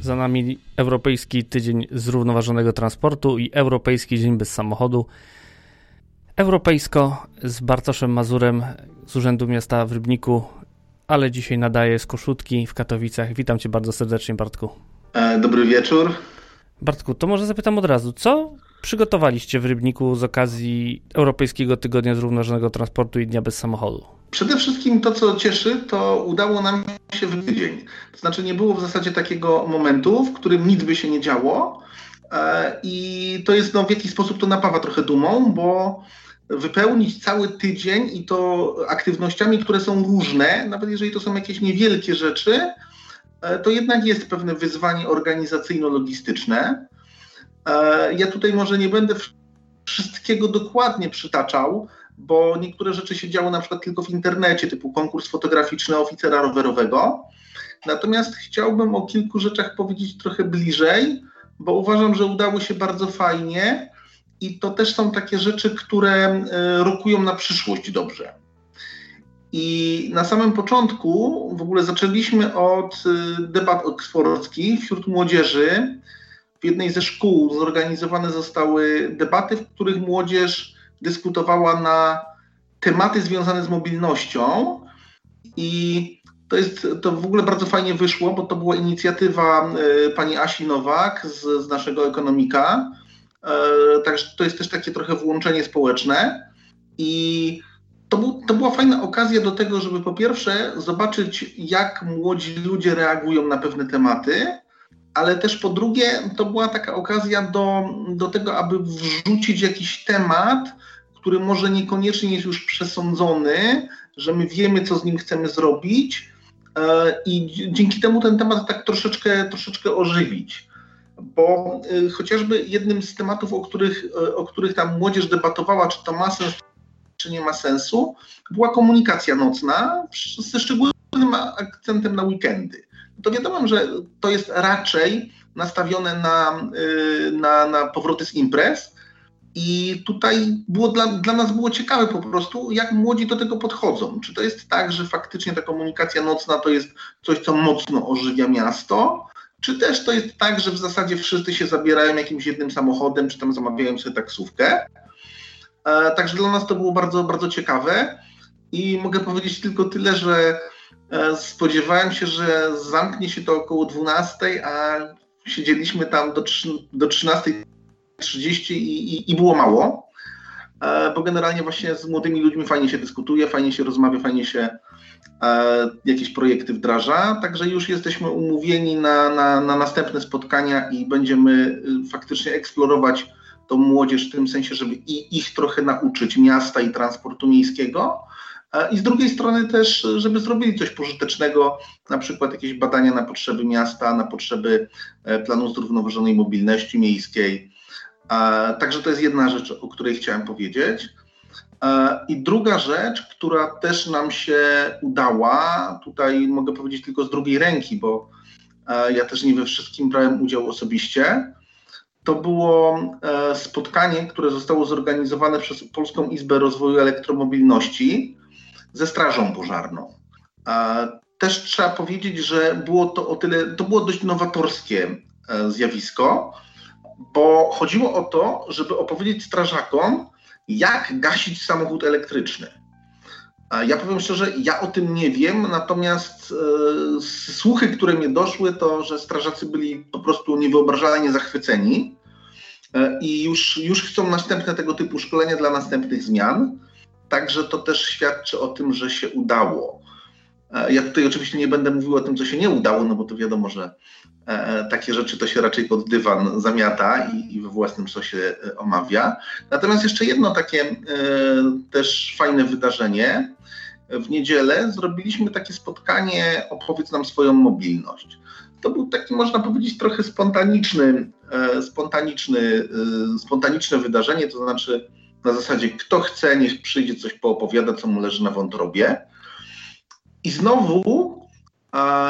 Za nami Europejski Tydzień Zrównoważonego Transportu i Europejski Dzień Bez Samochodu. Europejsko z Bartoszem Mazurem z Urzędu Miasta w Rybniku, ale dzisiaj nadaję z Koszutki w Katowicach. Witam Cię bardzo serdecznie, Bartku. E, dobry wieczór. Bartku, to może zapytam od razu, co przygotowaliście w Rybniku z okazji Europejskiego Tygodnia Zrównoważonego Transportu i Dnia Bez Samochodu? Przede wszystkim to, co cieszy, to udało nam się w tydzień. To znaczy nie było w zasadzie takiego momentu, w którym nic by się nie działo e, i to jest no, w jakiś sposób to napawa trochę dumą, bo wypełnić cały tydzień i to aktywnościami, które są różne, nawet jeżeli to są jakieś niewielkie rzeczy, e, to jednak jest pewne wyzwanie organizacyjno-logistyczne. E, ja tutaj może nie będę wszystkiego dokładnie przytaczał, bo niektóre rzeczy się działy na przykład tylko w internecie, typu konkurs fotograficzny oficera rowerowego. Natomiast chciałbym o kilku rzeczach powiedzieć trochę bliżej, bo uważam, że udało się bardzo fajnie i to też są takie rzeczy, które e, rokują na przyszłość dobrze. I na samym początku w ogóle zaczęliśmy od e, debat oksfordzkich wśród młodzieży. W jednej ze szkół zorganizowane zostały debaty, w których młodzież dyskutowała na tematy związane z mobilnością i to jest, to w ogóle bardzo fajnie wyszło, bo to była inicjatywa e, pani Asi Nowak z, z naszego ekonomika. E, także to jest też takie trochę włączenie społeczne i to, był, to była fajna okazja do tego, żeby po pierwsze zobaczyć, jak młodzi ludzie reagują na pewne tematy, ale też po drugie, to była taka okazja do, do tego, aby wrzucić jakiś temat, który może niekoniecznie jest już przesądzony, że my wiemy, co z nim chcemy zrobić e, i dzięki temu ten temat tak troszeczkę, troszeczkę ożywić. Bo e, chociażby jednym z tematów, o których, e, o których tam młodzież debatowała, czy to ma sens, czy nie ma sensu, była komunikacja nocna ze szczególnym akcentem na weekendy. To wiadomo, że to jest raczej nastawione na, na, na powroty z imprez, i tutaj było dla, dla nas było ciekawe po prostu, jak młodzi do tego podchodzą. Czy to jest tak, że faktycznie ta komunikacja nocna to jest coś, co mocno ożywia miasto, czy też to jest tak, że w zasadzie wszyscy się zabierają jakimś jednym samochodem, czy tam zamawiają sobie taksówkę. E, także dla nas to było bardzo, bardzo ciekawe i mogę powiedzieć tylko tyle, że e, spodziewałem się, że zamknie się to około 12, a siedzieliśmy tam do, do 13 30 i, i, i było mało, e, bo generalnie właśnie z młodymi ludźmi fajnie się dyskutuje, fajnie się rozmawia, fajnie się jakieś projekty wdraża, także już jesteśmy umówieni na, na, na następne spotkania i będziemy y, faktycznie eksplorować tą młodzież w tym sensie, żeby i ich trochę nauczyć miasta i transportu miejskiego, e, i z drugiej strony też, żeby zrobili coś pożytecznego, na przykład jakieś badania na potrzeby miasta, na potrzeby planu zrównoważonej mobilności miejskiej, Także to jest jedna rzecz, o której chciałem powiedzieć. I druga rzecz, która też nam się udała, tutaj mogę powiedzieć tylko z drugiej ręki, bo ja też nie we wszystkim brałem udział osobiście, to było e, spotkanie, które zostało zorganizowane przez Polską Izbę Rozwoju Elektromobilności ze Strażą Pożarną. Też trzeba powiedzieć, że było to o tyle, to było dość nowatorskie e, zjawisko, bo chodziło o to, żeby opowiedzieć strażakom, jak gasić samochód elektryczny. Ja powiem szczerze, ja o tym nie wiem, natomiast e, słuchy, które mnie doszły, to że strażacy byli po prostu niewyobrażalnie zachwyceni e, i już, już chcą następne tego typu szkolenia dla następnych zmian. Także to też świadczy o tym, że się udało. E, ja tutaj oczywiście nie będę mówił o tym, co się nie udało, no bo to wiadomo, że e, takie rzeczy to się raczej pod dywan zamiata i, i we własnym sosie e, omawia. Natomiast jeszcze jedno takie też fajne wydarzenie. W niedzielę zrobiliśmy takie spotkanie Opowiedz nam swoją mobilność. To był taki, można powiedzieć, trochę spontaniczny, spontaniczny, spontaniczne wydarzenie, to znaczy na zasadzie kto chce, niech przyjdzie coś poopowiada, co mu leży na wątrobie. I znowu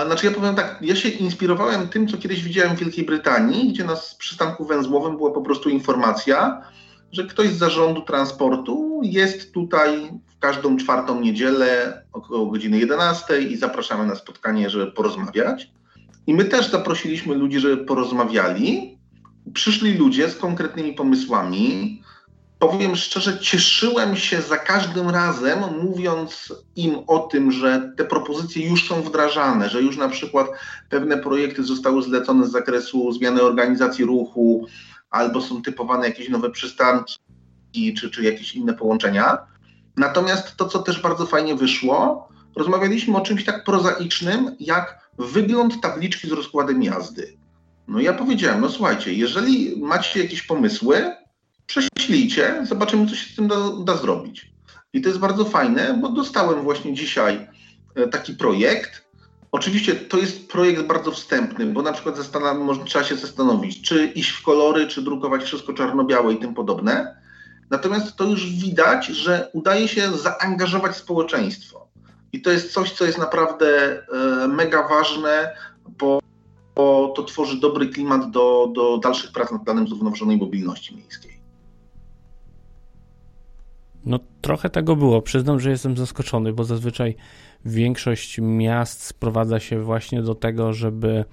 Znaczy ja powiem tak, ja się inspirowałem tym, co kiedyś widziałem w Wielkiej Brytanii, gdzie na przystanku węzłowym była po prostu informacja, że ktoś z zarządu transportu jest tutaj w każdą czwartą niedzielę około godziny 11 i zapraszamy na spotkanie, żeby porozmawiać. I my też zaprosiliśmy ludzi, żeby porozmawiali. Przyszli ludzie z konkretnymi pomysłami, powiem szczerze, cieszyłem się za każdym razem, mówiąc im o tym, że te propozycje już są wdrażane, że już na przykład pewne projekty zostały zlecone z zakresu zmiany organizacji ruchu, albo są typowane jakieś nowe przystanki, czy, czy jakieś inne połączenia. Natomiast to, co też bardzo fajnie wyszło, rozmawialiśmy o czymś tak prozaicznym, jak wygląd tabliczki z rozkładem jazdy. No ja powiedziałem, no słuchajcie, jeżeli macie jakieś pomysły, prześlijcie, zobaczymy, co się z tym da, da zrobić. I to jest bardzo fajne, bo dostałem właśnie dzisiaj e, taki projekt. Oczywiście to jest projekt bardzo wstępny, bo na przykład może, trzeba się zastanowić, czy iść w kolory, czy drukować wszystko czarno-białe i tym podobne. Natomiast to już widać, że udaje się zaangażować społeczeństwo. I to jest coś, co jest naprawdę e, mega ważne, bo, bo to tworzy dobry klimat do, do dalszych prac nad planem zrównoważonej mobilności miejskiej. No trochę tego było. Przyznam, że jestem zaskoczony, bo zazwyczaj większość miast sprowadza się właśnie do tego, żeby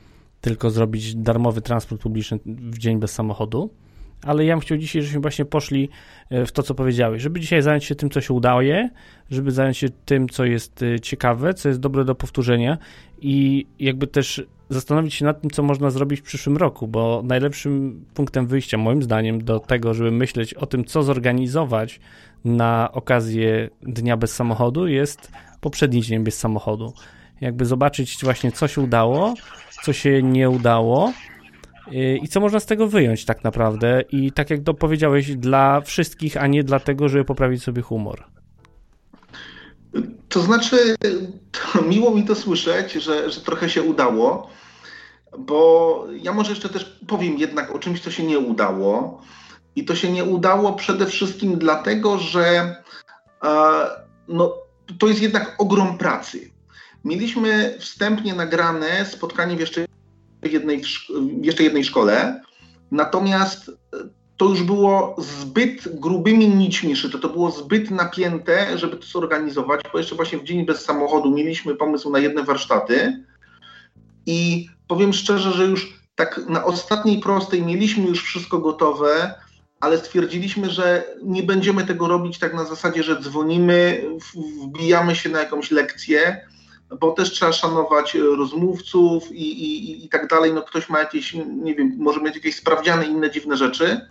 tylko zrobić darmowy transport publiczny w dzień bez samochodu. Ale ja bym chciał dzisiaj, żebyśmy właśnie poszli e, w to, co powiedziałeś, żeby dzisiaj zająć się tym, co się udaje, żeby zająć się tym, co jest e, ciekawe, co jest dobre do powtórzenia i jakby też zastanowić się nad tym, co można zrobić w przyszłym roku, bo najlepszym punktem wyjścia, moim zdaniem, do tego, żeby myśleć o tym, co zorganizować na okazję Dnia Bez Samochodu, jest poprzedni dzień bez samochodu. Jakby zobaczyć właśnie, co się udało, co się nie udało i co można z tego wyjąć tak naprawdę. I tak jak to powiedziałeś, dla wszystkich, a nie dlatego, żeby poprawić sobie humor. To znaczy, to miło mi to słyszeć, że, że trochę się udało, bo ja może jeszcze też powiem jednak o czymś, co się nie udało. I to się nie udało przede wszystkim dlatego, że e, no, to jest jednak ogrom pracy. Mieliśmy wstępnie nagrane spotkanie w jeszcze jednej, jeszcze jednej szkole, natomiast to już było zbyt grubymi nićmi szyte, to było zbyt napięte, żeby to zorganizować, bo jeszcze właśnie w dzień bez samochodu mieliśmy pomysł na jedne warsztaty. I powiem szczerze, że już tak na ostatniej prostej mieliśmy już wszystko gotowe, ale stwierdziliśmy, że nie będziemy tego robić tak na zasadzie, że dzwonimy, wbijamy się na jakąś lekcję, bo też trzeba szanować rozmówców i, i, i tak dalej. No ktoś ma jakieś, nie wiem, może mieć jakieś sprawdziane inne dziwne rzeczy.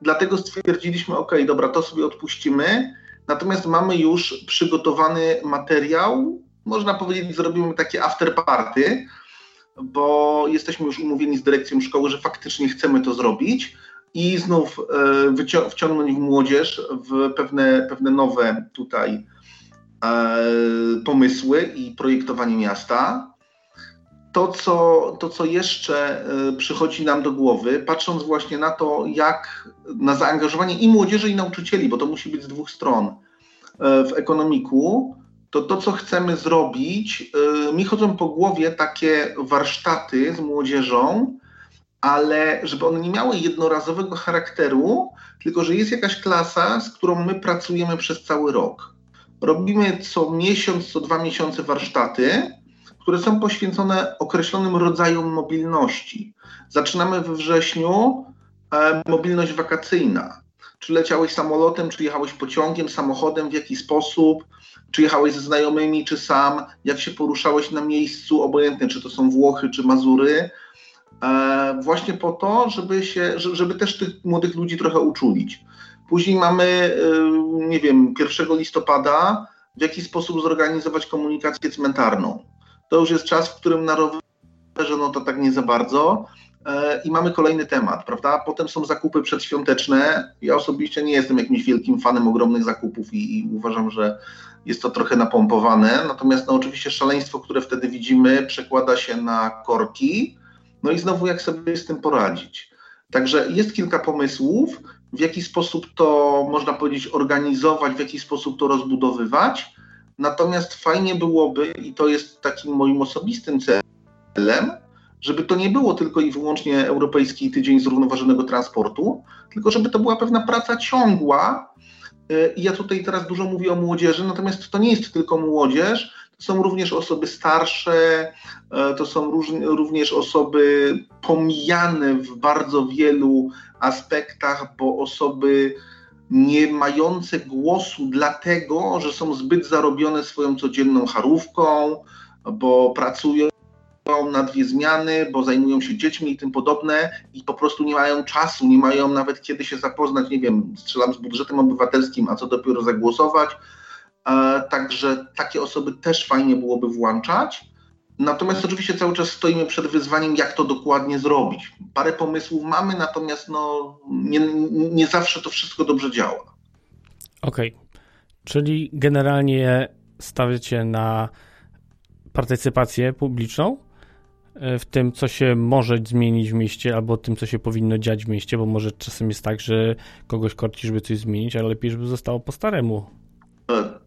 Dlatego stwierdziliśmy, ok, dobra, to sobie odpuścimy. Natomiast mamy już przygotowany materiał. Można powiedzieć, zrobimy takie after party, bo jesteśmy już umówieni z dyrekcją szkoły, że faktycznie chcemy to zrobić i znów e, wciągnąć młodzież w pewne, pewne nowe tutaj e, pomysły i projektowanie miasta. To co, to, co jeszcze e, przychodzi nam do głowy, patrząc właśnie na to, jak na zaangażowanie i młodzieży, i nauczycieli, bo to musi być z dwóch stron w ekonomiku, to to, co chcemy zrobić, mi chodzą po głowie takie warsztaty z młodzieżą, ale żeby one nie miały jednorazowego charakteru, tylko że jest jakaś klasa, z którą my pracujemy przez cały rok. Robimy co miesiąc, co dwa miesiące warsztaty, które są poświęcone określonym rodzajom mobilności. Zaczynamy we wrześniu e, mobilność wakacyjna. Czy leciałeś samolotem, czy jechałeś pociągiem, samochodem, w jaki sposób, czy jechałeś ze znajomymi, czy sam, jak się poruszałeś na miejscu, obojętnie czy to są Włochy, czy Mazury, E, właśnie po to, żeby, się, żeby też tych młodych ludzi trochę uczulić. Później mamy, e, nie wiem, 1 listopada, w jaki sposób zorganizować komunikację cmentarną. To już jest czas, w którym na rowerze no to tak nie za bardzo. E, I mamy kolejny temat, prawda? Potem są zakupy przedświąteczne. Ja osobiście nie jestem jakimś wielkim fanem ogromnych zakupów i, i uważam, że jest to trochę napompowane. Natomiast no, oczywiście szaleństwo, które wtedy widzimy, przekłada się na korki no i znowu, jak sobie z tym poradzić. Także jest kilka pomysłów, w jaki sposób to można powiedzieć organizować, w jaki sposób to rozbudowywać. Natomiast fajnie byłoby, i to jest takim moim osobistym celem, żeby to nie było tylko i wyłącznie Europejski Tydzień Zrównoważonego Transportu, tylko żeby to była pewna praca ciągła. Y, I ja tutaj teraz dużo mówię o młodzieży, natomiast to nie jest tylko młodzież, są również osoby starsze, y, to są również osoby pomijane w bardzo wielu aspektach, bo osoby nie mające głosu, dlatego że są zbyt zarobione swoją codzienną charówką, bo pracują na dwie zmiany, bo zajmują się dziećmi i tym podobne i po prostu nie mają czasu, nie mają nawet kiedy się zapoznać, nie wiem, strzelam z budżetem obywatelskim, a co dopiero zagłosować. E, także takie osoby też fajnie byłoby włączać. Natomiast oczywiście cały czas stoimy przed wyzwaniem, jak to dokładnie zrobić. Parę pomysłów mamy, natomiast no, nie, nie zawsze to wszystko dobrze działa. Okej, okay. czyli generalnie stawiacie na partycypację publiczną e, w tym, co się może zmienić w mieście, albo tym, co się powinno dziać w mieście, bo może czasem jest tak, że kogoś korci, żeby coś zmienić, ale lepiej, żeby zostało po staremu.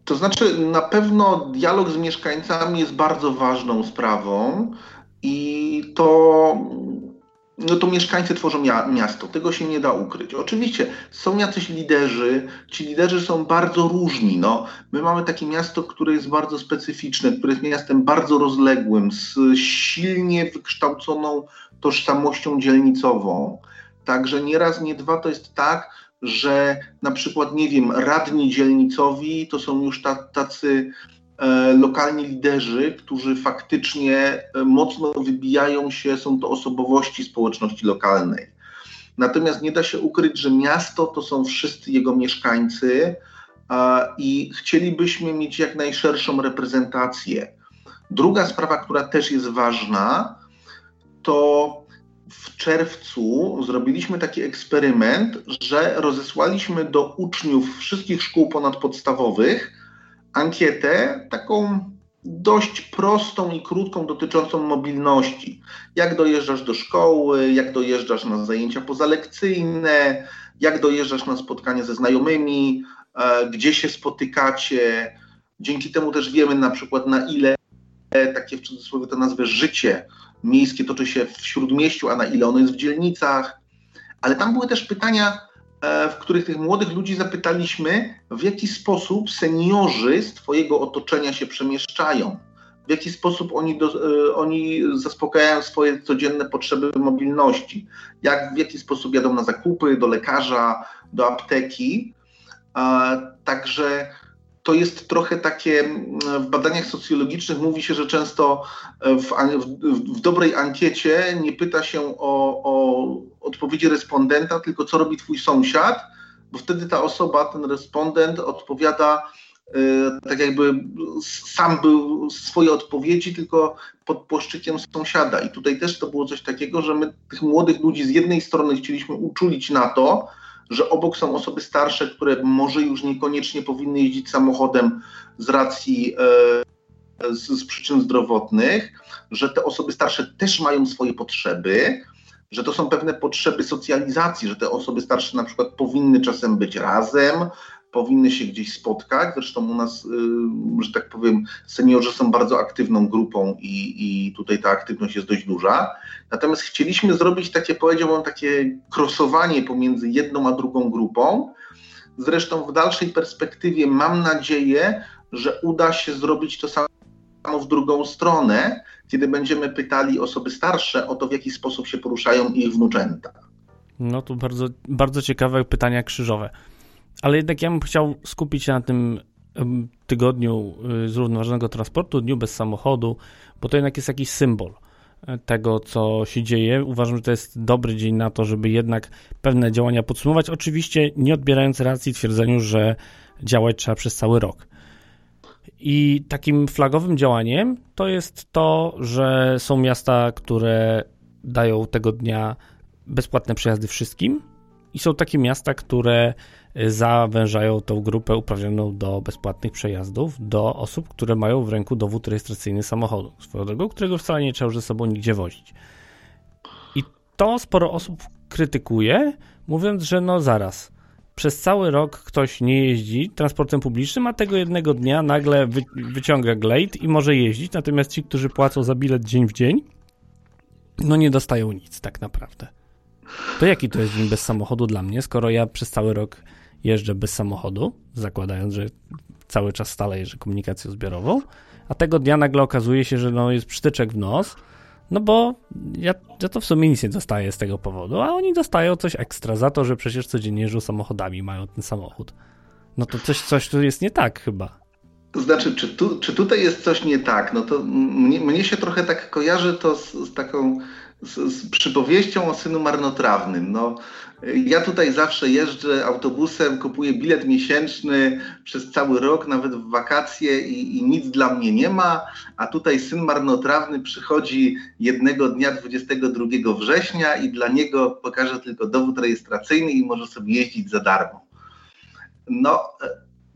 To znaczy, na pewno dialog z mieszkańcami jest bardzo ważną sprawą i to, no to mieszkańcy tworzą miasto, tego się nie da ukryć. Oczywiście są jacyś liderzy, ci liderzy są bardzo różni. No, my mamy takie miasto, które jest bardzo specyficzne, które jest miastem bardzo rozległym, z silnie wykształconą tożsamością dzielnicową. Także nie raz, nie dwa to jest tak, że na przykład, nie wiem, radni dzielnicowi to są już tacy e, lokalni liderzy, którzy faktycznie e, mocno wybijają się, są to osobowości społeczności lokalnej. Natomiast nie da się ukryć, że miasto to są wszyscy jego mieszkańcy i chcielibyśmy mieć jak najszerszą reprezentację. Druga sprawa, która też jest ważna, to w czerwcu zrobiliśmy taki eksperyment, że rozesłaliśmy do uczniów wszystkich szkół ponadpodstawowych ankietę taką dość prostą i krótką dotyczącą mobilności. Jak dojeżdżasz do szkoły, jak dojeżdżasz na zajęcia pozalekcyjne, jak dojeżdżasz na spotkania ze znajomymi, e, gdzie się spotykacie. Dzięki temu też wiemy na przykład na ile takie w cudzysłowie to nazwę życie miejskie toczy się w śródmieściu, a na ile ono jest w dzielnicach. Ale tam były też pytania, e, w których tych młodych ludzi zapytaliśmy, w jaki sposób seniorzy z Twojego otoczenia się przemieszczają, w jaki sposób oni, do, e, oni zaspokajają swoje codzienne potrzeby mobilności, jak, w jaki sposób jadą na zakupy, do lekarza, do apteki. Także to jest trochę takie, mm, w badaniach socjologicznych mówi się, że często w, w, w dobrej ankiecie nie pyta się o, o, odpowiedzi respondenta, tylko co robi twój sąsiad, bo wtedy ta osoba, ten respondent odpowiada y, tak jakby sam był swoje odpowiedzi, tylko pod płaszczykiem sąsiada. I tutaj też to było coś takiego, że my tych młodych ludzi z jednej strony chcieliśmy uczulić na to, że obok są osoby starsze, które może już niekoniecznie powinny jeździć samochodem z racji e, z, z przyczyn zdrowotnych, że te osoby starsze też mają swoje potrzeby, że to są pewne potrzeby socjalizacji, że te osoby starsze na przykład powinny czasem być razem, powinny się gdzieś spotkać. Zresztą u nas, y, że tak powiem, seniorzy są bardzo aktywną grupą i, i tutaj ta aktywność jest dość duża. Natomiast chcieliśmy zrobić takie, powiedziałbym, takie krosowanie pomiędzy jedną a drugą grupą. Zresztą w dalszej perspektywie mam nadzieję, że uda się zrobić to samo w drugą stronę, kiedy będziemy pytali osoby starsze o to, w jaki sposób się poruszają ich wnuczęta. No to bardzo, bardzo ciekawe pytania krzyżowe. Ale jednak ja bym chciał skupić się na tym tygodniu y, zrównoważonego transportu, dniu bez samochodu, bo to jednak jest jakiś symbol e, tego, co się dzieje. Uważam, że to jest dobry dzień na to, żeby jednak pewne działania podsumować. Oczywiście nie odbierając racji twierdzeniu, że działać trzeba przez cały rok. I takim flagowym działaniem to jest to, że są miasta, które dają tego dnia bezpłatne przejazdy wszystkim, i są takie miasta, które zawężają tą grupę uprawnioną do bezpłatnych przejazdów do osób, które mają w ręku dowód rejestracyjny samochodu swoją drogą, którego wcale nie trzeba ze sobą nigdzie wozić. I to sporo osób krytykuje, mówiąc, że no zaraz, przez cały rok ktoś nie jeździ transportem publicznym, a tego jednego dnia nagle wy, wyciąga glejt i może jeździć, natomiast ci, którzy płacą za bilet dzień w dzień, no nie dostają nic tak naprawdę. To jaki to jest dzień bez samochodu dla mnie, skoro ja przez cały rok jeżdżę bez samochodu, zakładając, że cały czas stale jeżdżę komunikacją zbiorową, a tego dnia nagle okazuje się, że no jest przytyczek w nos, no bo ja, ja to w sumie nic nie dostaję z tego powodu, a oni dostają coś ekstra za to, że przecież codziennie jeżdżą samochodami, mają ten samochód. No to coś, coś tu jest nie tak chyba. To znaczy, czy, tu, czy tutaj jest coś nie tak? No to mnie, mnie się trochę tak kojarzy to z, z taką z, z, przypowieścią o synu marnotrawnym. No, ja tutaj zawsze jeżdżę autobusem, kupuję bilet miesięczny przez cały rok, nawet w wakacje i, i nic dla mnie nie ma, a tutaj syn marnotrawny przychodzi jednego dnia 22 września i dla niego pokaże tylko dowód rejestracyjny i może sobie jeździć za darmo. No,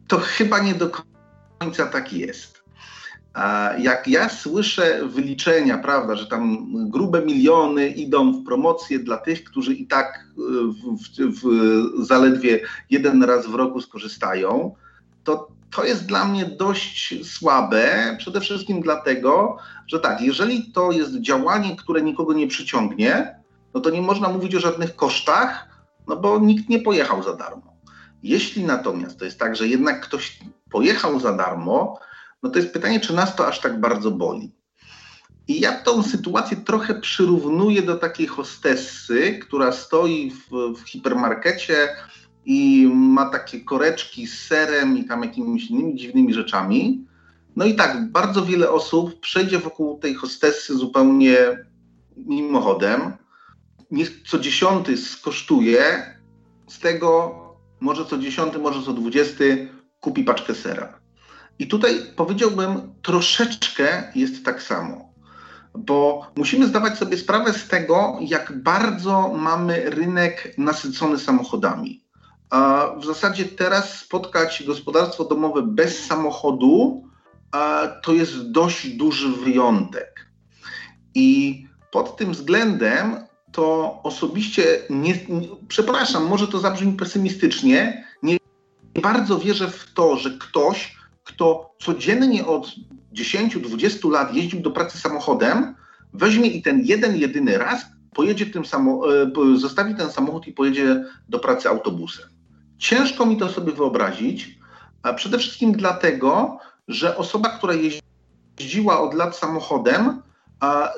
to chyba nie do końca tak jest. Jak ja słyszę wyliczenia, prawda, że tam grube miliony idą w promocję dla tych, którzy i tak e, w, w, w zaledwie jeden raz w roku skorzystają, to to jest dla mnie dość słabe, przede wszystkim dlatego, że tak, jeżeli to jest działanie, które nikogo nie przyciągnie, no to nie można mówić o żadnych kosztach, no bo nikt nie pojechał za darmo. Jeśli natomiast to jest tak, że jednak ktoś pojechał za darmo, no to jest pytanie, czy nas to aż tak bardzo boli. I ja tą sytuację trochę przyrównuję do takiej hostessy, która stoi w, w hipermarkecie i ma takie koreczki z serem i tam jakimiś innymi dziwnymi rzeczami. No i tak, bardzo wiele osób przejdzie wokół tej hostessy zupełnie mimochodem. Niech co dziesiąty skosztuje, z tego może co dziesiąty, może co dwudziesty kupi paczkę sera. I tutaj powiedziałbym, troszeczkę jest tak samo, bo musimy zdawać sobie sprawę z tego, jak bardzo mamy rynek nasycony samochodami. W zasadzie teraz spotkać gospodarstwo domowe bez samochodu to jest dość duży wyjątek. I pod tym względem to osobiście nie, nie, przepraszam, może to zabrzmi pesymistycznie, nie bardzo wierzę w to, że ktoś kto codziennie od 10-20 lat jeździł do pracy samochodem, weźmie i ten jeden, jedyny raz pojedzie tym samo, e, zostawi ten samochód i pojedzie do pracy autobusem. Ciężko mi to sobie wyobrazić, a przede wszystkim dlatego, że osoba, która jeździła od lat samochodem,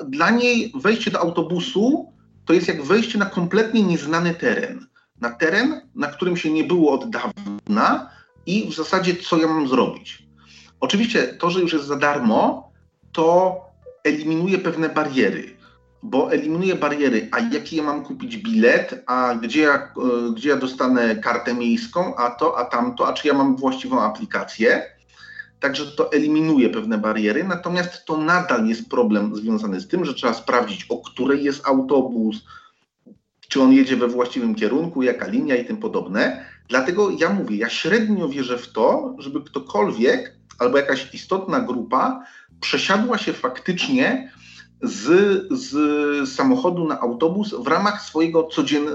dla niej wejście do autobusu to jest jak wejście na kompletnie nieznany teren. Na teren, na którym się nie było od dawna i w zasadzie co ja mam zrobić. Oczywiście to, że już jest za darmo, to eliminuje pewne bariery, bo eliminuje bariery, a jaki ja mam kupić bilet, a gdzie ja, e, gdzie ja dostanę kartę miejską, a to, a tamto, a czy ja mam właściwą aplikację. Także to eliminuje pewne bariery, natomiast to nadal jest problem związany z tym, że trzeba sprawdzić, o której jest autobus, czy on jedzie we właściwym kierunku, jaka linia i tym podobne. Dlatego ja mówię, ja średnio wierzę w to, żeby ktokolwiek albo jakaś istotna grupa przesiadła się faktycznie z, z samochodu na autobus w ramach, swojego codzien,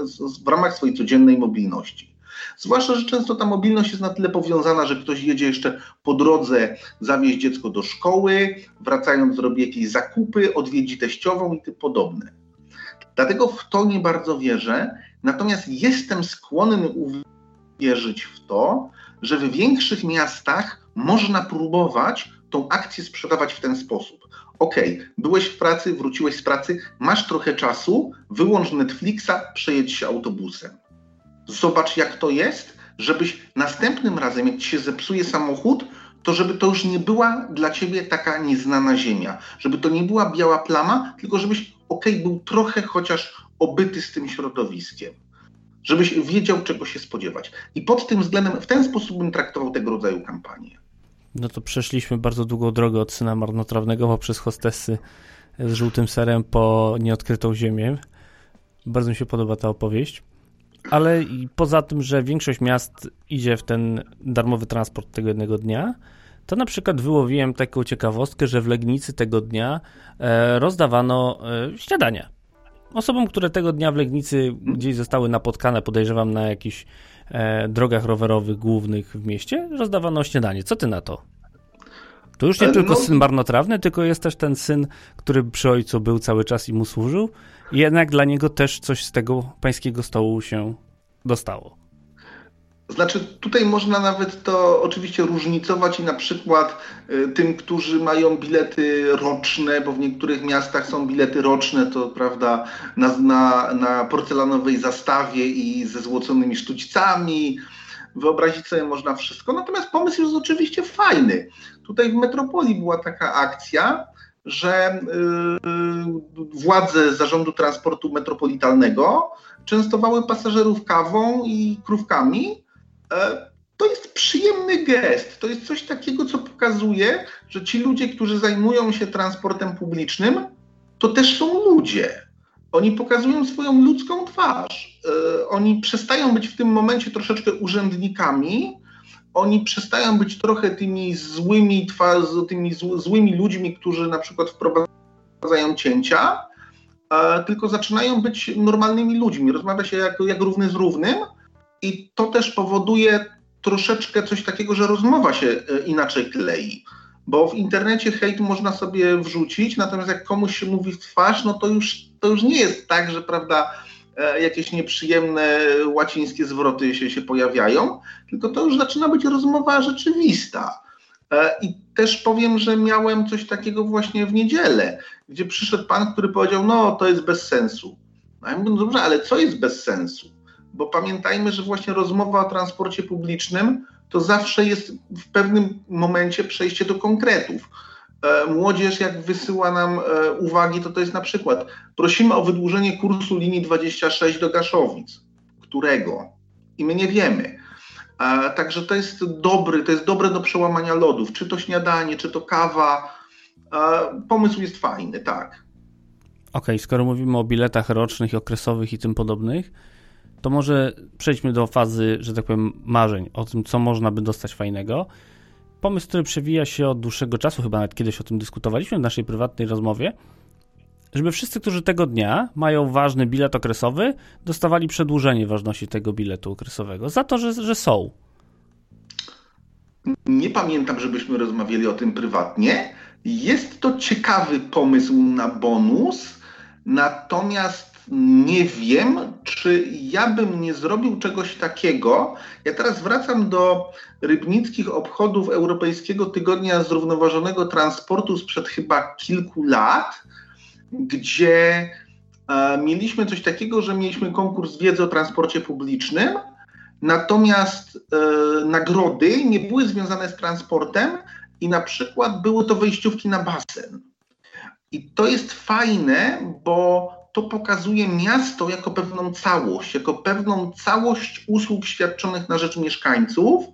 w ramach swojej codziennej mobilności. Zwłaszcza, że często ta mobilność jest na tyle powiązana, że ktoś jedzie jeszcze po drodze zawieźć dziecko do szkoły, wracając zrobi jakieś zakupy, odwiedzi teściową i tym podobne. Dlatego w to nie bardzo wierzę, natomiast jestem skłonny uwierzyć w to, że w większych miastach można próbować tą akcję sprzedawać w ten sposób. Ok, byłeś w pracy, wróciłeś z pracy, masz trochę czasu, wyłącz Netflixa, przejedź się autobusem. Zobacz, jak to jest, żebyś następnym razem, jak ci się zepsuje samochód, to żeby to już nie była dla ciebie taka nieznana ziemia, żeby to nie była biała plama, tylko żebyś, ok, był trochę chociaż obyty z tym środowiskiem żebyś wiedział, czego się spodziewać. I pod tym względem, w ten sposób bym traktował tego rodzaju kampanię. No to przeszliśmy bardzo długą drogę od syna marnotrawnego poprzez hostessy z żółtym serem po nieodkrytą ziemię. Bardzo mi się podoba ta opowieść. Ale poza tym, że większość miast idzie w ten darmowy transport tego jednego dnia, to na przykład wyłowiłem taką ciekawostkę, że w Legnicy tego dnia e, rozdawano e, śniadania. Osobom, które tego dnia w Legnicy gdzieś zostały napotkane, podejrzewam na jakiś e, drogach rowerowych głównych w mieście rozdawano śniadanie. Co ty na to? To już nie e, tylko no... syn marnotrawny, tylko jest też ten syn, który przy ojcu był cały czas i mu służył. I jednak dla niego też coś z tego pańskiego stołu się dostało. Znaczy, tutaj można nawet to oczywiście różnicować i na przykład y, tym, którzy mają bilety roczne, bo w niektórych miastach są bilety roczne, to prawda, na, na, na porcelanowej zastawie i ze złoconymi sztućcami. Wyobrazić sobie można wszystko. Natomiast pomysł jest oczywiście fajny. Tutaj w metropolii była taka akcja, że yy, władze zarządu transportu metropolitalnego częstowały pasażerów kawą i krówkami to jest przyjemny gest. To jest coś takiego, co pokazuje, że ci ludzie, którzy zajmują się transportem publicznym, to też są ludzie. Oni pokazują swoją ludzką twarz. E, oni przestają być w tym momencie troszeczkę urzędnikami. Oni przestają być trochę tymi złymi, tymi złymi ludźmi, którzy na przykład wprowadzają cięcia, e, tylko zaczynają być normalnymi ludźmi. Rozmawia się jak, jak równy z równym i to też powoduje troszeczkę coś takiego, że rozmowa się e, inaczej klei. Bo w internecie hejt można sobie wrzucić, natomiast jak komuś się mówi w twarz, no to już, to już nie jest tak, że prawda, e, jakieś nieprzyjemne łacińskie zwroty się, się pojawiają, tylko to już zaczyna być rozmowa rzeczywista. E, I też powiem, że miałem coś takiego właśnie w niedzielę, gdzie przyszedł pan, który powiedział: No, to jest bez sensu. No ja mówię, no dobrze, ale co jest bez sensu? Bo pamiętajmy, że właśnie rozmowa o transporcie publicznym to zawsze jest w pewnym momencie przejście do konkretów. E, młodzież, jak wysyła nam e, uwagi, to to jest na przykład prosimy o wydłużenie kursu linii 26 do Gaszowic. Którego? I my nie wiemy. E, także to jest dobry, to jest dobre do przełamania lodów. Czy to śniadanie, czy to kawa. Pomysł jest fajny, tak. Okej, okay, skoro mówimy o biletach rocznych okresowych i tym podobnych, to może przejdźmy do fazy, że tak powiem, marzeń o tym, co można by dostać fajnego. Pomysł, który przewija się od dłuższego czasu, chyba nawet kiedyś o tym dyskutowaliśmy w naszej prywatnej rozmowie, żeby wszyscy, którzy tego dnia mają ważny bilet okresowy, dostawali przedłużenie ważności tego biletu okresowego za to, że, że są. Nie pamiętam, żebyśmy rozmawiali o tym prywatnie. Jest to ciekawy pomysł na bonus, natomiast nie wiem, czy ja bym nie zrobił czegoś takiego. Ja teraz wracam do rybnickich obchodów Europejskiego Tygodnia Zrównoważonego Transportu sprzed chyba kilku lat, gdzie e, mieliśmy coś takiego, że mieliśmy konkurs wiedzy o transporcie publicznym, natomiast e, nagrody nie były związane z transportem i na przykład były to wejściówki na basen. I to jest fajne, bo to pokazuje miasto jako pewną całość, jako pewną całość usług świadczonych na rzecz mieszkańców.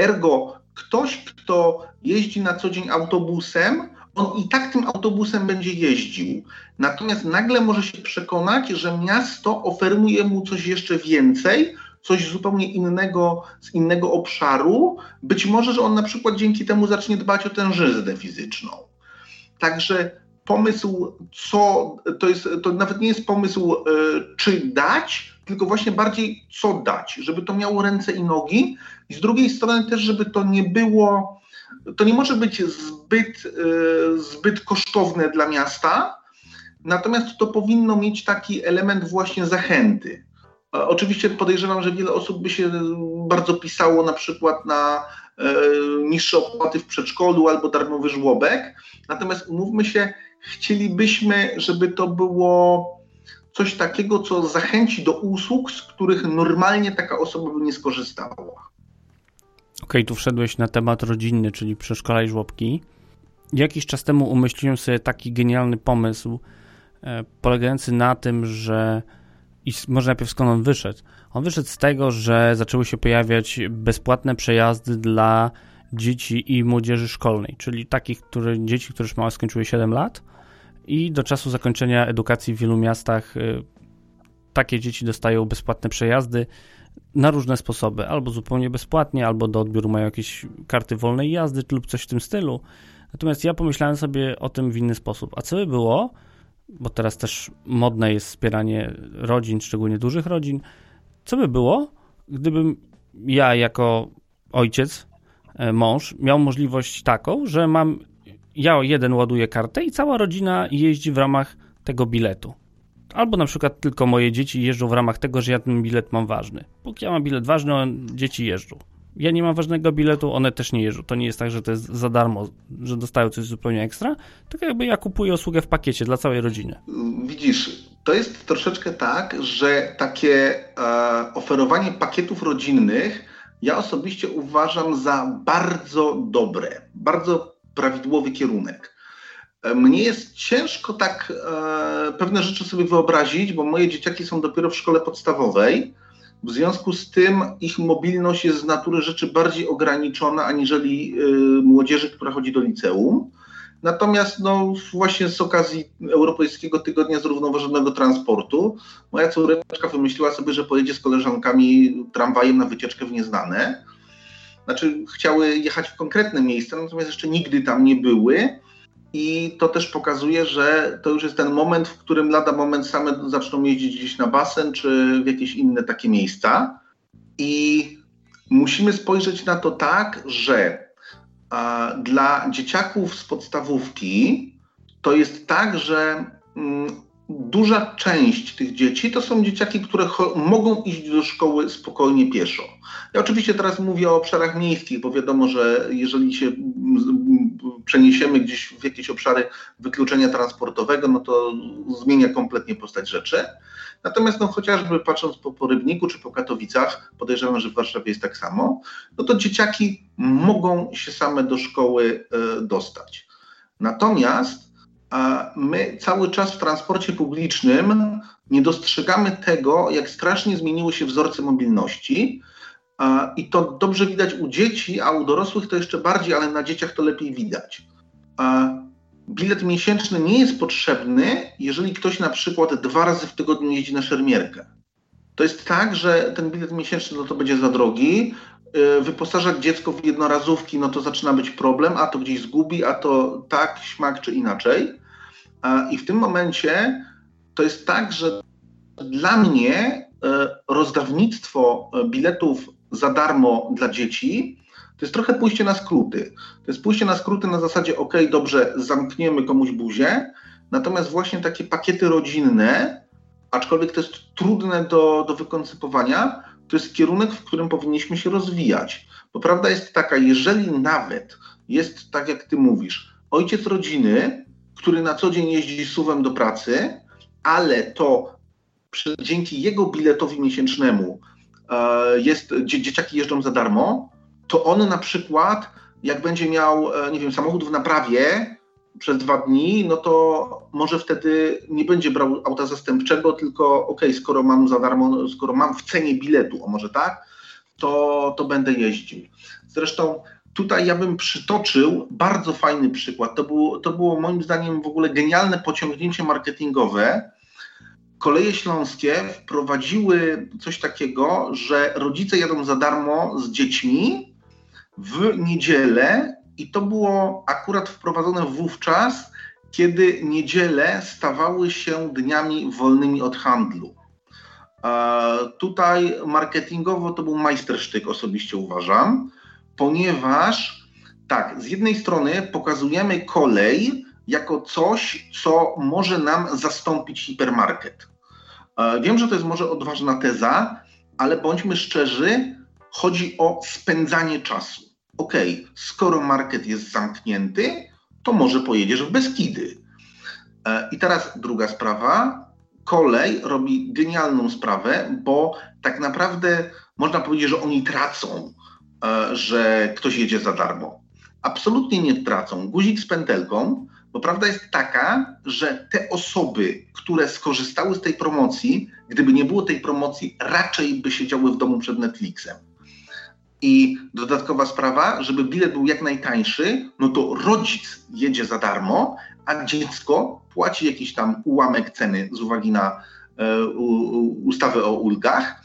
Ergo, ktoś, kto jeździ na co dzień autobusem, on i tak tym autobusem będzie jeździł. Natomiast nagle może się przekonać, że miasto oferuje mu coś jeszcze więcej, coś zupełnie innego z innego obszaru. Być może, że on na przykład dzięki temu zacznie dbać o tężyznę fizyczną. Także pomysł, co to jest, to nawet nie jest pomysł, e, czy dać, tylko właśnie bardziej co dać, żeby to miało ręce i nogi, i z drugiej strony też, żeby to nie było, to nie może być zbyt, e, zbyt kosztowne dla miasta, natomiast to powinno mieć taki element właśnie zachęty. E, oczywiście podejrzewam, że wiele osób by się bardzo pisało na przykład na niższe opłaty w przedszkolu albo darmowy żłobek. Natomiast umówmy się, chcielibyśmy, żeby to było coś takiego, co zachęci do usług, z których normalnie taka osoba by nie skorzystała. Okej, okay, tu wszedłeś na temat rodzinny, czyli przedszkola i żłobki. Jakiś czas temu umyśliłem sobie taki genialny pomysł, e, polegający na tym, że i może najpierw skąd on wyszedł. On wyszedł z tego, że zaczęły się pojawiać bezpłatne przejazdy dla dzieci i młodzieży szkolnej, czyli takich które, dzieci, które już małe skończyły 7 lat i do czasu zakończenia edukacji w wielu miastach y, takie dzieci dostają bezpłatne przejazdy na różne sposoby, albo zupełnie bezpłatnie, albo do odbioru mają jakieś karty wolnej jazdy lub coś w tym stylu. Natomiast ja pomyślałem sobie o tym w inny sposób. A co by było, bo teraz też modne jest wspieranie rodzin, szczególnie dużych rodzin, co by było, gdybym ja jako ojciec, e, mąż, miał możliwość taką, że mam, ja jeden ładuję kartę i cała rodzina jeździ w ramach tego biletu. Albo na przykład tylko moje dzieci jeżdżą w ramach tego, że ja ten bilet mam ważny. Póki ja mam bilet ważny, dzieci jeżdżą. Ja nie mam ważnego biletu, one też nie jeżdżą. To nie jest tak, że to jest za darmo, że dostają coś zupełnie ekstra, tylko jakby ja kupuję usługę w pakiecie dla całej rodziny. Widzisz, to jest troszeczkę tak, że takie e, oferowanie pakietów rodzinnych ja osobiście uważam za bardzo dobre, bardzo prawidłowy kierunek. E, mnie jest ciężko tak e, pewne rzeczy sobie wyobrazić, bo moje dzieciaki są dopiero w szkole podstawowej. W związku z tym ich mobilność jest z natury rzeczy bardziej ograniczona aniżeli e, młodzieży, która chodzi do liceum. Natomiast no, właśnie z okazji Europejskiego Tygodnia Zrównoważonego Transportu moja córeczka wymyśliła sobie, że pojedzie z koleżankami tramwajem na wycieczkę w nieznane. Znaczy chciały jechać w konkretne miejsca, natomiast jeszcze nigdy tam nie były. I to też pokazuje, że to już jest ten moment, w którym lada moment same zaczną jeździć gdzieś na basen czy w jakieś inne takie miejsca. I musimy spojrzeć na to tak, że a, dla dzieciaków z podstawówki to jest tak, że mm, duża część tych dzieci to są dzieciaki, które mogą iść do szkoły spokojnie pieszo. Ja oczywiście teraz mówię o obszarach miejskich, bo wiadomo, że jeżeli się przeniesiemy gdzieś w jakieś obszary wykluczenia transportowego, no to zmienia kompletnie postać rzeczy. Natomiast no, chociażby patrząc po, po Rybniku czy po Katowicach, podejrzewam, że w Warszawie jest tak samo, no to dzieciaki mogą się same do szkoły e, dostać. Natomiast my cały czas w transporcie publicznym nie dostrzegamy tego, jak strasznie zmieniły się wzorce mobilności. I to dobrze widać u dzieci, a u dorosłych to jeszcze bardziej, ale na dzieciach to lepiej widać. Bilet miesięczny nie jest potrzebny, jeżeli ktoś na przykład dwa razy w tygodniu jeździ na szermierkę. To jest tak, że ten bilet miesięczny no to będzie za drogi, y, wyposażać dziecko w jednorazówki, no to zaczyna być problem, a to gdzieś zgubi, a to tak, śmak czy inaczej. I w tym momencie to jest tak, że dla mnie e, rozdawnictwo e, biletów za darmo dla dzieci to jest trochę pójście na skróty. To jest pójście na skróty na zasadzie, ok, dobrze, zamkniemy komuś buzię, natomiast właśnie takie pakiety rodzinne, aczkolwiek to jest trudne do, do wykoncypowania, to jest kierunek, w którym powinniśmy się rozwijać. Bo prawda jest taka, jeżeli nawet jest tak, jak ty mówisz, ojciec rodziny który na co dzień jeździ suwem do pracy, ale to przy, dzięki jego biletowi miesięcznemu e, jest, dzie, dzieciaki jeżdżą za darmo, to on na przykład, jak będzie miał, e, nie wiem, samochód w naprawie przez dwa dni, no to może wtedy nie będzie brał auta zastępczego, tylko ok, skoro mam za darmo, skoro mam w cenie biletu, o może tak, to, to będę jeździł. Zresztą Tutaj ja bym przytoczył bardzo fajny przykład. To było, to było moim zdaniem w ogóle genialne pociągnięcie marketingowe. Koleje Śląskie wprowadziły coś takiego, że rodzice jadą za darmo z dziećmi w niedzielę i to było akurat wprowadzone wówczas, kiedy niedziele stawały się dniami wolnymi od handlu. E, tutaj marketingowo to był majstersztyk, osobiście uważam ponieważ tak, z jednej strony pokazujemy kolej jako coś, co może nam zastąpić hipermarket. E, wiem, że to jest może odważna teza, ale bądźmy szczerzy, chodzi o spędzanie czasu. Ok, skoro market jest zamknięty, to może pojedziesz w Beskidy. E, I teraz druga sprawa. Kolej robi genialną sprawę, bo tak naprawdę można powiedzieć, że oni tracą że ktoś jedzie za darmo. Absolutnie nie tracą. Guzik z pętelką, bo prawda jest taka, że te osoby, które skorzystały z tej promocji, gdyby nie było tej promocji, raczej by siedziały w domu przed Netflixem. I dodatkowa sprawa, żeby bilet był jak najtańszy, no to rodzic jedzie za darmo, a dziecko płaci jakiś tam ułamek ceny z uwagi na e, u, ustawę o ulgach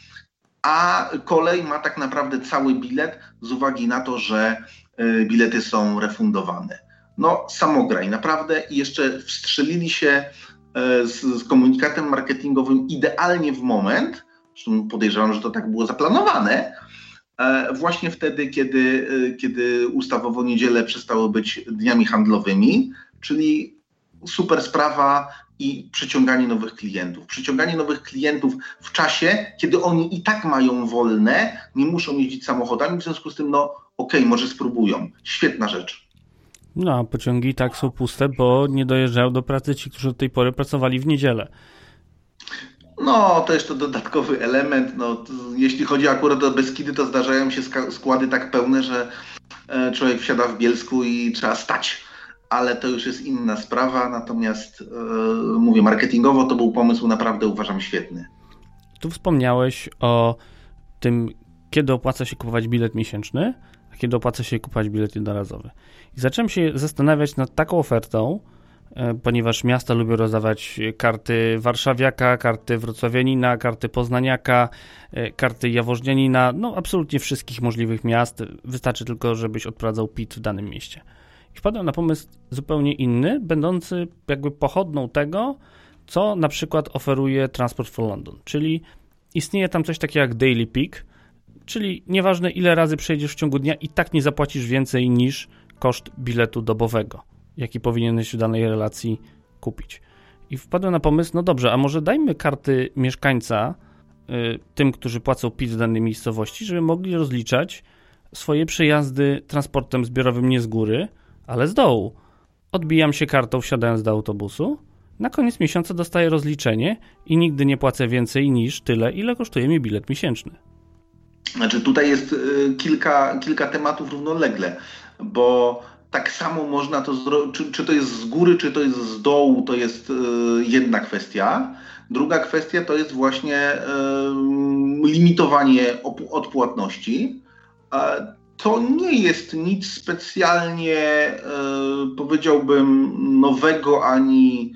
a kolej ma tak naprawdę cały bilet z uwagi na to, że e, bilety są refundowane. No, samograj, naprawdę. I jeszcze wstrzelili się e, z, z komunikatem marketingowym idealnie w moment, zresztą podejrzewam, że to tak było zaplanowane, e, właśnie wtedy, kiedy, kiedy ustawowo niedziele przestały być dniami handlowymi, czyli super sprawa i przyciąganie nowych klientów. Przyciąganie nowych klientów w czasie, kiedy oni i tak mają wolne, nie muszą jeździć samochodami, w związku z tym, no okej, okay, może spróbują. Świetna rzecz. No, a pociągi i tak są puste, bo nie dojeżdżają do pracy ci, którzy do tej pory pracowali w niedzielę. No, to to dodatkowy element. No, to, jeśli chodzi akurat o Beskidy, to zdarzają się składy tak pełne, że e, człowiek wsiada w Bielsku i trzeba stać. Ale to już jest inna sprawa. Natomiast yy, mówię, marketingowo to był pomysł naprawdę uważam świetny. Tu wspomniałeś o tym, kiedy opłaca się kupować bilet miesięczny, a kiedy opłaca się kupować bilet jednorazowy. I zacząłem się zastanawiać nad taką ofertą, E, ponieważ miasta lubią rozdawać karty warszawiaka, karty wrocławianina, karty poznaniaka, e, karty jaworznianina, no absolutnie wszystkich możliwych miast. Wystarczy tylko, żebyś odprowadzał PIT w danym mieście. I wpadłem na pomysł zupełnie inny, będący jakby pochodną tego, co na przykład oferuje Transport for London, czyli istnieje tam coś takiego jak Daily Peak, czyli nieważne ile razy przejdziesz w ciągu dnia i tak nie zapłacisz więcej niż koszt biletu dobowego jaki powinieneś w danej relacji kupić. I wpadłem na pomysł, no dobrze, a może dajmy karty mieszkańca y, tym, którzy płacą PIT w danej miejscowości, żeby mogli rozliczać swoje przejazdy transportem zbiorowym nie z góry, ale z dołu. Odbijam się kartą wsiadając do autobusu, na koniec miesiąca dostaję rozliczenie i nigdy nie płacę więcej niż tyle, ile kosztuje mi bilet miesięczny. Znaczy tutaj jest y, kilka, kilka tematów równolegle, bo tak samo można to zrobić, czy, czy, to jest z góry, czy to jest z dołu, to jest y, jedna kwestia. Druga kwestia to jest właśnie limitowanie odpłatności. To nie jest nic specjalnie, y, powiedziałbym, nowego ani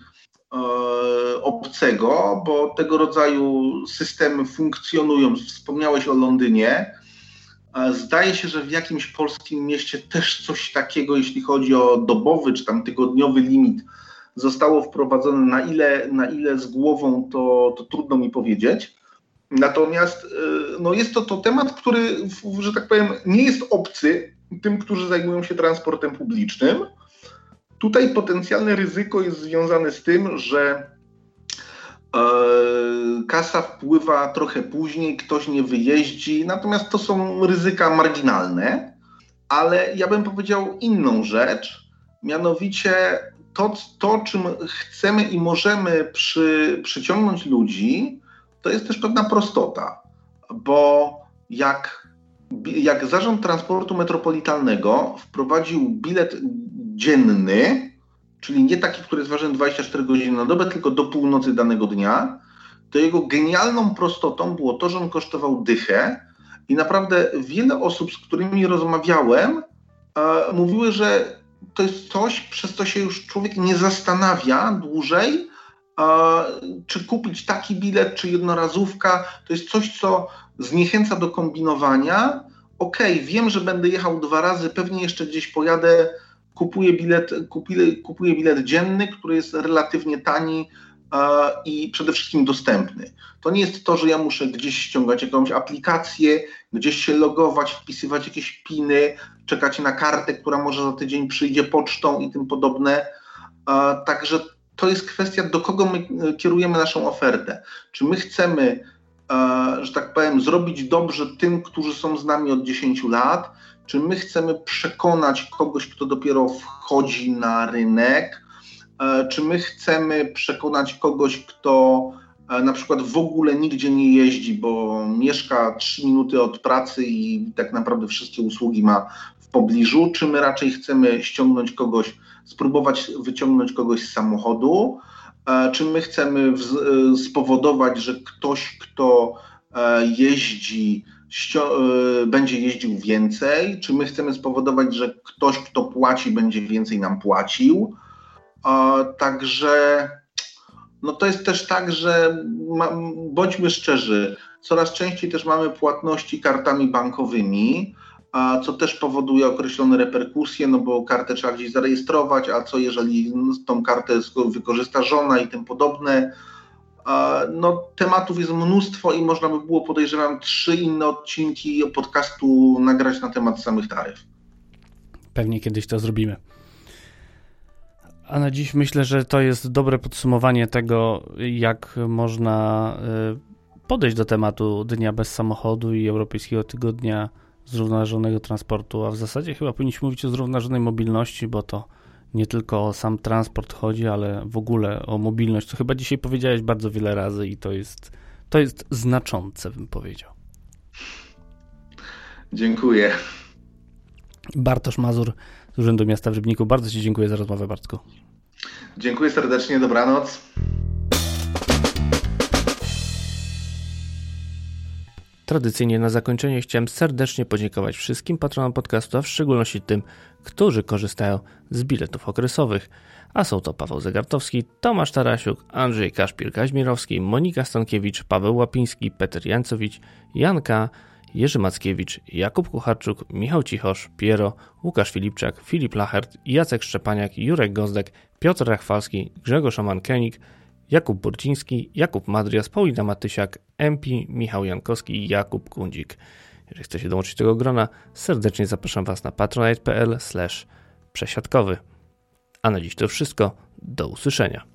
obcego, bo tego rodzaju systemy funkcjonują. Wspomniałeś o Londynie. Zdaje się, że w jakimś polskim mieście też coś takiego, jeśli chodzi o dobowy czy tam tygodniowy limit, zostało wprowadzone. Na ile, na ile z głową, to, to trudno mi powiedzieć. Natomiast y, no jest to, to temat, który, że tak powiem, nie jest obcy tym, którzy zajmują się transportem publicznym. Tutaj potencjalne ryzyko jest związane z tym, że E, kasa wpływa trochę później, ktoś nie wyjeździ, natomiast to są ryzyka marginalne, ale ja bym powiedział inną rzecz, mianowicie to, to czym chcemy i możemy przy, przyciągnąć ludzi, to jest też pewna prostota, bo jak, jak Zarząd Transportu Metropolitalnego wprowadził bilet dzienny, czyli nie taki, który jest ważny 24 godziny na dobę, tylko do północy danego dnia, to jego genialną prostotą było to, że on kosztował dychę i naprawdę wiele osób, z którymi rozmawiałem, e, mówiły, że to jest coś, przez co się już człowiek nie zastanawia dłużej, czy kupić taki bilet, czy jednorazówka. To jest coś, co zniechęca do kombinowania. Okej, okay, wiem, że będę jechał dwa razy, pewnie jeszcze gdzieś pojadę kupuję bilet, kupuję, kupuję bilet dzienny, który jest relatywnie tani e, i przede wszystkim dostępny. To nie jest to, że ja muszę gdzieś ściągać jakąś aplikację, gdzieś się logować, wpisywać jakieś piny, czekać na kartę, która może za tydzień przyjdzie pocztą i tym podobne. E, także to jest kwestia, do kogo my e, kierujemy naszą ofertę. Czy my chcemy, że tak powiem, zrobić dobrze tym, którzy są z nami od 10 lat, czy my chcemy przekonać kogoś, kto dopiero wchodzi na rynek? E, czy my chcemy przekonać kogoś, kto e, na przykład w ogóle nigdzie nie jeździ, bo mieszka 3 minuty od pracy i tak naprawdę wszystkie usługi ma w pobliżu? Czy my raczej chcemy ściągnąć kogoś, spróbować wyciągnąć kogoś z samochodu? E, czy my chcemy spowodować, że ktoś, kto jeździ, E, będzie jeździł więcej, czy my chcemy spowodować, że ktoś, kto płaci, będzie więcej nam płacił. Także no to jest też tak, że bądźmy szczerzy, coraz częściej też mamy płatności kartami bankowymi, co też powoduje określone reperkusje, no bo kartę trzeba gdzieś zarejestrować, a co jeżeli tą kartę wykorzysta żona i tym podobne. no, tematów jest mnóstwo i można by było, podejrzewam, trzy inne odcinki podcastu nagrać na temat samych taryf. Pewnie kiedyś to zrobimy. A na dziś myślę, że to jest dobre podsumowanie tego, jak można y, podejść do tematu Dnia bez samochodu i Europejskiego Tygodnia Zrównoważonego Transportu, a w zasadzie chyba powinniśmy mówić o zrównoważonej mobilności, bo to nie tylko o sam transport chodzi, ale w ogóle o mobilność, co chyba dzisiaj powiedziałeś bardzo wiele razy i to jest, to jest znaczące, bym powiedział. Dziękuję. Bartosz Mazur z Urzędu Miasta w Rybniku. Bardzo Ci dziękuję za rozmowę, Bartku. Dziękuję serdecznie, dobranoc. Tradycyjnie na zakończenie chciałem serdecznie podziękować wszystkim patronom podcastu, a w szczególności tym, którzy korzystają z biletów okresowych. A są to Paweł Zegartowski, Tomasz Tarasiuk, Andrzej Kaszpir-Kaźmirowski, Monika Stankiewicz, Paweł Łapiński, Peter Jancowicz, Janka, Jerzy Mackiewicz, Jakub Kucharczuk, Michał Cichosz, Piero, Łukasz Filipczak, Filip Lachert, Jacek Szczepaniak, Jurek Gozdek, Piotr Rachwalski, Grzegorz Aman-Kenik, Jakub Burciński, Jakub Madrias, Paulina Matysiak, MP, Michał Jankowski i Jakub Kundzik. Jeżeli chcecie dołączyć do tego grona, serdecznie zapraszam Was na patronite.pl przesiadkowy. A na dziś to wszystko. Do usłyszenia.